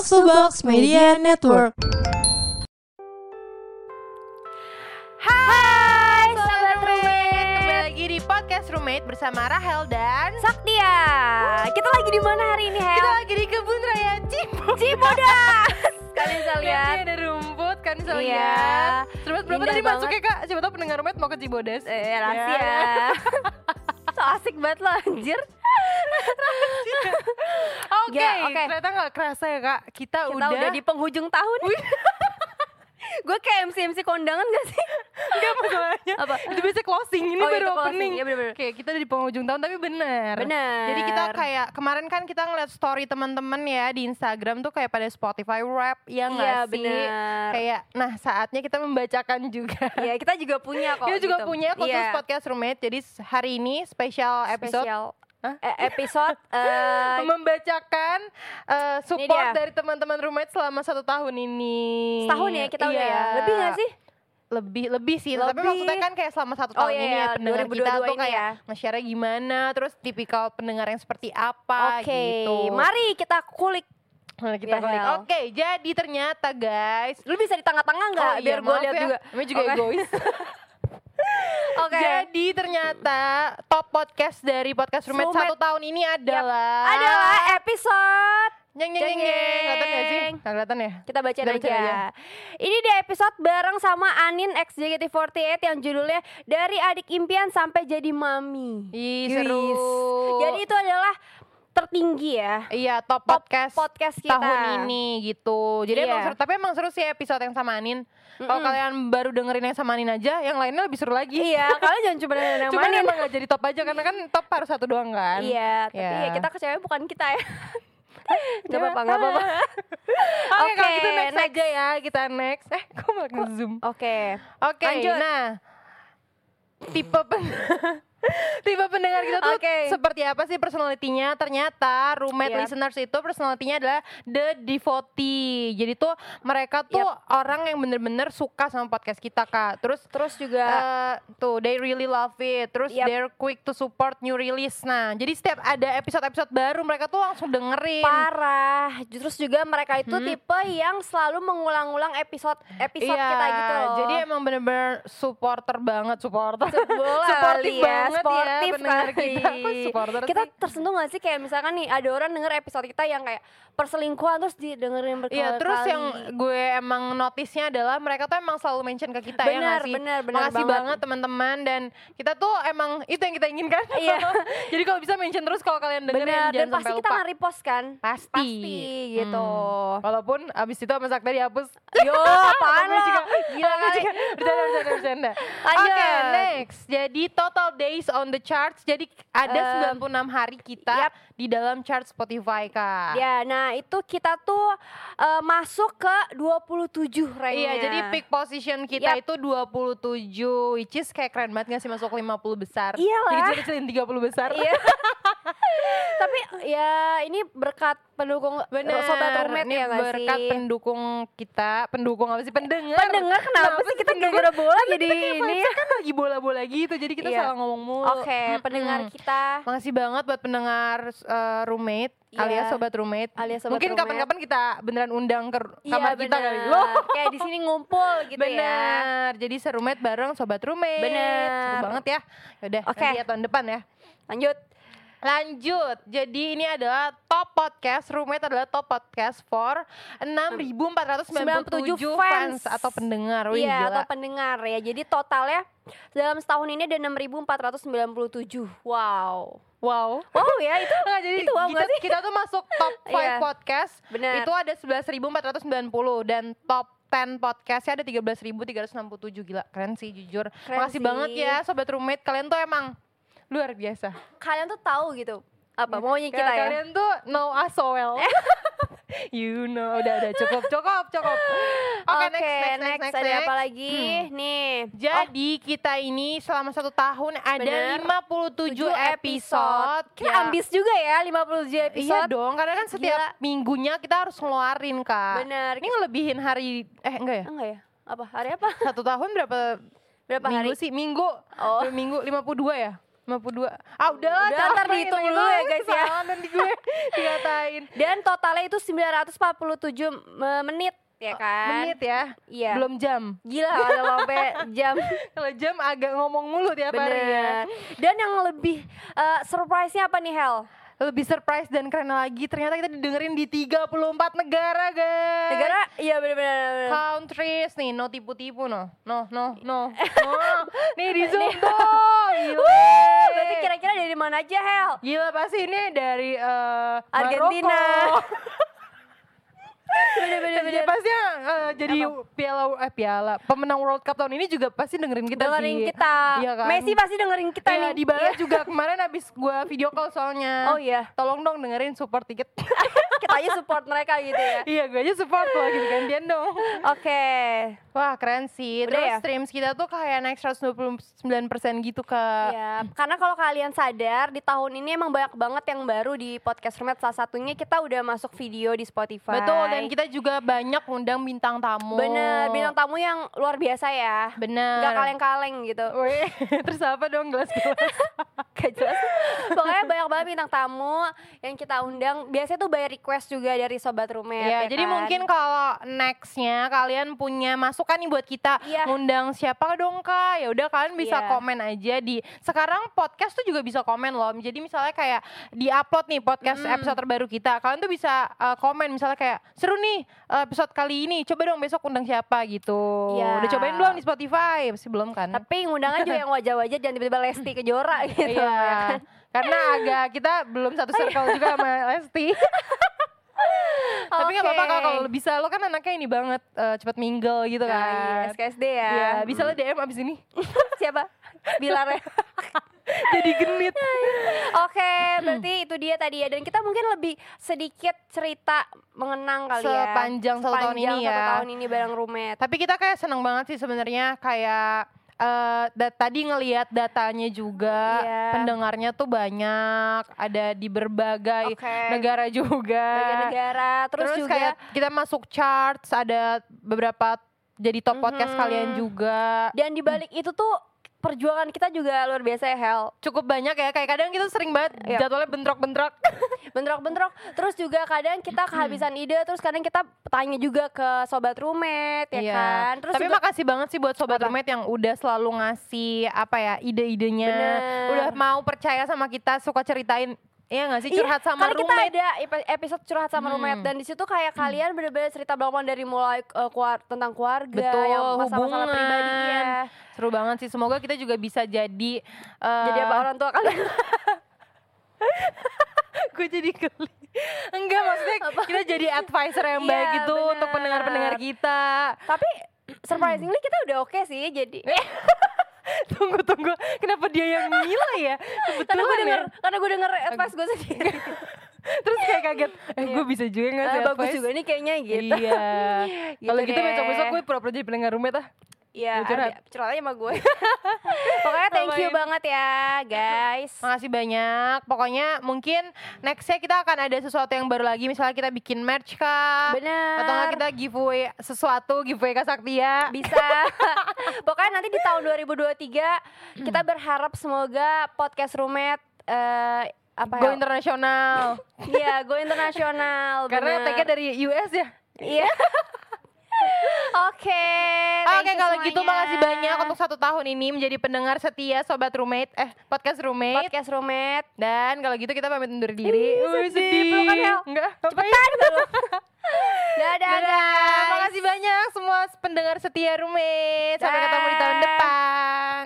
Box to Box Media Network. Hai Sobat Roommate, kembali lagi di podcast Roommate bersama Rahel dan Saktia. Kita lagi di mana hari ini, Hel? kita lagi di kebun raya Cibodas. Cibodas. Kalian bisa Lihat ada rumput kan bisa Iya. lihat. Terus berapa Indah tadi banget. masuknya kak? Siapa tahu pendengar Roommate mau ke Cibodas. Eh, rahasia. Ya. so asik banget lo anjir. Oke, Ya, oke. ternyata nggak kerasa ya kak. Kita, Kita udah, di penghujung tahun. Gue kayak MC-MC kondangan gak sih? Enggak masalahnya. Apa? Itu biasanya closing, ini Oh, baru closing. opening. Iya, bener-bener. Kayak kita udah di penghujung tahun tapi bener. Bener. Jadi kita kayak kemarin kan kita ngeliat story teman-teman ya di Instagram tuh kayak pada Spotify rap ya nggak Iya, sih? bener. Kayak nah saatnya kita membacakan juga. Iya, kita juga punya kok. kita juga gitu. punya khusus Iya. podcast roommate. Jadi hari ini spesial episode Spesial. Hah? Eh, episode eh, membacakan eh, support dari teman-teman roommate selama satu tahun ini. setahun ya kita udah Iya. ya. Lebih gak sih? lebih lebih sih tapi Lebih. maksudnya kan kayak selama satu Oh, tahun iya, ini ya iya, pendengar 2022 kita tuh kayak ya. nge-share gimana terus tipikal pendengar yang seperti apa Oke, gitu mari kita kulik. Nah, kita Ya, klik. Hel. Oke, jadi ternyata guys Lu bisa di tengah-tengah nggak? Oh, iya, Biar gue lihat ya. juga. Namanya juga Oke. egois. Oke. Jadi ternyata top podcast dari podcast roommate Roommate. satu tahun ini adalah adalah episode Nyeng nyeng nyeng nyeng. Kelihatan gak sih? kelihatan ya? kita bacain Kita aja. bacain aja. Ini di episode bareng sama Anin X JKT48 yang judulnya Dari Adik Impian Sampai Jadi Mami. Ih, seru. Jadi itu adalah tertinggi ya. Iya, top, Top podcast, podcast kita. tahun ini gitu. Jadi Iya. emang seru, tapi emang seru sih episode yang sama Anin. Kalau Mm-mm. kalian baru dengerin yang sama Anin aja, yang lainnya lebih seru lagi. Iya, kalian jangan cuma dengerin yang Cuman Anin. emang gak jadi top aja karena kan top harus satu doang kan. Iya, tapi Iya. ya kita kecewa bukan kita ya. Gak apa-apa, gak apa-apa. Oke, kalau Oke, gitu next, next. aja ya, kita next. Eh, kok malah nge-zoom? Oke. Oke, lanjut. nah. Tipe pen Tipe pendengar kita tuh Oke. seperti apa sih personalitinya? Ternyata roommate Yap. listeners itu personalitinya adalah the devotee. Jadi tuh mereka tuh orang yang bener-bener suka sama podcast kita kak. Terus Terus juga eh, tuh they really love it. Terus Yap. they're quick to support new release. Nah, jadi setiap ada episode-episode baru mereka tuh langsung dengerin. parah. Terus juga mereka itu Hmm. tipe yang selalu mengulang-ulang episode episode Iya, kita gitu loh. Jadi emang bener-bener supporter banget, supporter. kali ya, banget ya sportif pendengar kali. kita. Kok supporter kita sih? tersentuh gak sih kayak misalkan nih ada orang denger episode kita yang kayak perselingkuhan terus didengerin berkali-kali. Iya, terus yang gue emang notisnya adalah mereka tuh emang selalu mention ke kita ya Benar, nggak sih? benar, benar Makasih banget. banget teman-teman dan kita tuh emang itu yang kita inginkan. Iya. Jadi kalau bisa mention terus kalau kalian dengerin benar dan jangan pasti sampai kita nge-repost kan? Pasti. Pasti gitu. Hmm. Walaupun abis itu sama Sakti dihapus. Yo, apaan lo? juga- Gila juga- Bercanda, bercanda, bercanda. Oke, next. Jadi total days on the charts. Jadi ada Eh, 96 hari kita yap. di dalam chart Spotify, Kak. Ya, nah itu kita tuh eh, masuk ke 27 ranknya. Iya, jadi pick position kita Yap. itu 27 which is kayak keren banget gak sih masuk 50 besar. Iyalah. Jadi kecilin 30 besar. Iya. Tapi ya ini berkat pendukung Bener. sobat roommate Ini ya gak berkat sih? pendukung kita, pendukung apa sih? Pendengar. Pendengar kenapa sih kita gara-gara bola jadi ini? Kan lagi bola-bola gitu, jadi kita Iya. salah ngomong mulu. Oke, Mm-mm. pendengar kita Makasih banget buat pendengar uh, roommate Iya. alias sobat roommate. Alias sobat Mungkin kapan-kapan kita beneran undang ke Iya, kamar kita bener. kali. Loh. Kayak di sini ngumpul gitu ya. Bener. Jadi seroommate bareng sobat roommate. Bener. Seru banget ya. Yaudah, Oke. nanti ya tahun depan ya. Lanjut. Lanjut. Jadi ini adalah top podcast. Roommate adalah top podcast for 6.497 97 fans. fans. atau pendengar. Wih, Iya, gila. atau pendengar ya. Jadi totalnya dalam setahun ini ada 6.497. Wow. Wow. Wow ya itu. Nggak, jadi Itu wow kita, sih? kita tuh masuk top 5 Iya. podcast. Benar. Itu ada 11.490 dan top 10 podcastnya ada 13.367 gila keren sih jujur. Keren Makasih sih. banget ya sobat roommate kalian tuh emang luar biasa. Kalian tuh tahu gitu apa maunya kita Kayak ya. Kalian tuh know us so well. you know, udah udah cukup cukup cukup. Oke Oke, next, next next next ada next. apa lagi? Nih. Jadi kita ini selama satu tahun ada Bener. 57 tujuh episode. Kita Ya. ambis juga ya 57 episode. Iya dong, karena kan setiap Gila. minggunya kita harus ngeluarin kak. Bener. Ini ngelebihin hari, eh enggak ya? Enggak ya? Apa? Hari apa? Satu tahun berapa Berapa minggu hari? sih? Minggu. Oh. Minggu 52 ya? 52 Ah udah lah Udah, ntar dihitung dulu ya, guys, ya. Salah nanti gue dikatain Dan totalnya itu 947 me- menit ya kan? Menit ya Iya. Belum jam Gila kalau sampai jam Kalau jam agak ngomong mulu tiap hari ya Bener. Dan yang lebih eh, surprise-nya apa nih Hel? Lebih surprise dan keren lagi Ternyata kita didengerin di 34 negara guys Negara? Iya bener-bener. countries nih no tipu-tipu no no no no no nih di zoom tuh gila Berarti kira-kira dari mana aja Hel? gila pasti ini dari eh, Argentina. Bener-bener. Ya, pasti eh, jadi piala eh piala pemenang World Cup tahun ini juga pasti dengerin kita dengerin sih. kita. Iya kan? Messi pasti dengerin kita Iya, nih. di Bala juga kemarin abis gua video call soalnya. Oh iya. Tolong dong dengerin support tiket. kita aja support mereka gitu ya. iya, gue aja support loh gitu gantian dong. Oke. Wah, keren sih. Udah Terus ya? streams kita tuh kayak naik 129% gitu, Kak. Ya, karena kalau kalian sadar di tahun ini emang banyak banget yang baru di podcast Roommate salah satunya kita udah masuk video di Spotify. Betul, dan kita juga banyak undang bintang tamu. Bener, bintang tamu yang luar biasa ya. Bener. Gak kaleng-kaleng gitu. Wih, terus apa dong gelas-gelas? Gak jelas. Pokoknya banyak banget bintang tamu yang kita undang. Biasanya tuh by request juga dari sobat roommate. Iya, ya jadi kan? mungkin kalau nextnya kalian punya masukan nih buat kita Iya. ngundang siapa dong kak? Ya udah kalian bisa Iya. komen aja di sekarang podcast tuh juga bisa komen loh. Jadi misalnya kayak di upload nih podcast Mm. episode terbaru kita, kalian tuh bisa uh, komen misalnya kayak seru nih uh, episode kali ini, coba dong besok undang siapa gitu. Iya. Udah cobain belum di Spotify? Masih belum kan? Tapi undangan juga yang wajah-wajah jangan tiba-tiba Lesti Kejora gitu. Ya Iya. kan? Karena agak kita belum satu circle juga sama Lesti. Tapi nggak apa-apa Oke. Kak, kalau bisa lo kan anaknya ini banget eh, cepet mingle gitu Nah, iya, kan. SKSD ya. Iya, bisa lo DM abis ini. Siapa? Bilar ya. Jadi genit. Oke, berarti itu dia tadi ya. Dan kita mungkin lebih sedikit cerita mengenang kali ya. Sepanjang satu tahun Sepanjang ini satu ya. tahun ini bareng roommate. Tapi kita kayak seneng banget sih sebenarnya kayak da- tadi ngelihat datanya juga Iya. pendengarnya tuh banyak ada di berbagai Oke. negara juga Bagian negara, terus, terus, juga kayak kita masuk charts ada beberapa jadi top podcast Mhm. kalian juga dan di balik itu tuh perjuangan kita juga luar biasa ya Hel. cukup banyak ya kayak kadang kita sering banget Iya. jadwalnya bentrok-bentrok Bentrok-bentrok. Terus juga kadang kita kehabisan ide, terus kadang kita tanya juga ke sobat roommate ya Iya. kan. Terus Tapi juga makasih banget sih buat sobat Apa? roommate yang udah selalu ngasih apa ya ide-idenya, udah mau percaya sama kita, suka ceritain Iya gak sih Iya, curhat sama karena kita roommate? ada epi- episode curhat sama Hmm. roommate dan di situ kayak kalian bener-bener cerita banget dari mulai uh, keluar, tentang keluarga, Betul, yang masalah-masalah hubungan. pribadi ya. Seru banget sih. Semoga kita juga bisa jadi eh, Jadi apa orang tua kalian? gue jadi geli. Enggak maksudnya kita jadi advisor yang Iya, baik gitu bener. untuk pendengar-pendengar kita. Tapi surprisingly kita udah oke sih jadi tunggu tunggu, kenapa dia yang nilai ya? karena gue Kebetulan ya. denger karena gue denger advice gue sendiri. Terus kayak kaget, eh gue bisa juga nggak sih bagus advice? juga nih kayaknya gitu. Iya. Gitu Kalau gitu deh. besok-besok gue pura-pura jadi pendengar roommate ah. Iya, curhat? curhat aja sama gue. Pokoknya thank you banget ya, guys. Makasih banyak. Pokoknya mungkin nextnya kita akan ada sesuatu yang baru lagi. Misalnya kita bikin merch kah? Bener. Atau nggak kita giveaway sesuatu, giveaway Kasaktia. bisa. Pokoknya nanti di tahun 2023 kita berharap semoga podcast roommate eh apa Go ya? internasional. Iya, go internasional. Karena tagnya dari US ya. Iya. Oke. Oke thank you kalau gitu semuanya. makasih banyak untuk satu tahun ini menjadi pendengar setia Sobat Roommate Eh podcast Roommate podcast roommate. Dan kalau gitu kita pamit undur diri Ih, Wih, sedih. Pelukan, Hel. Enggak ngapain Dadah, Dadah, guys. makasih banyak semua pendengar setia Roommate Sampai ketemu di tahun depan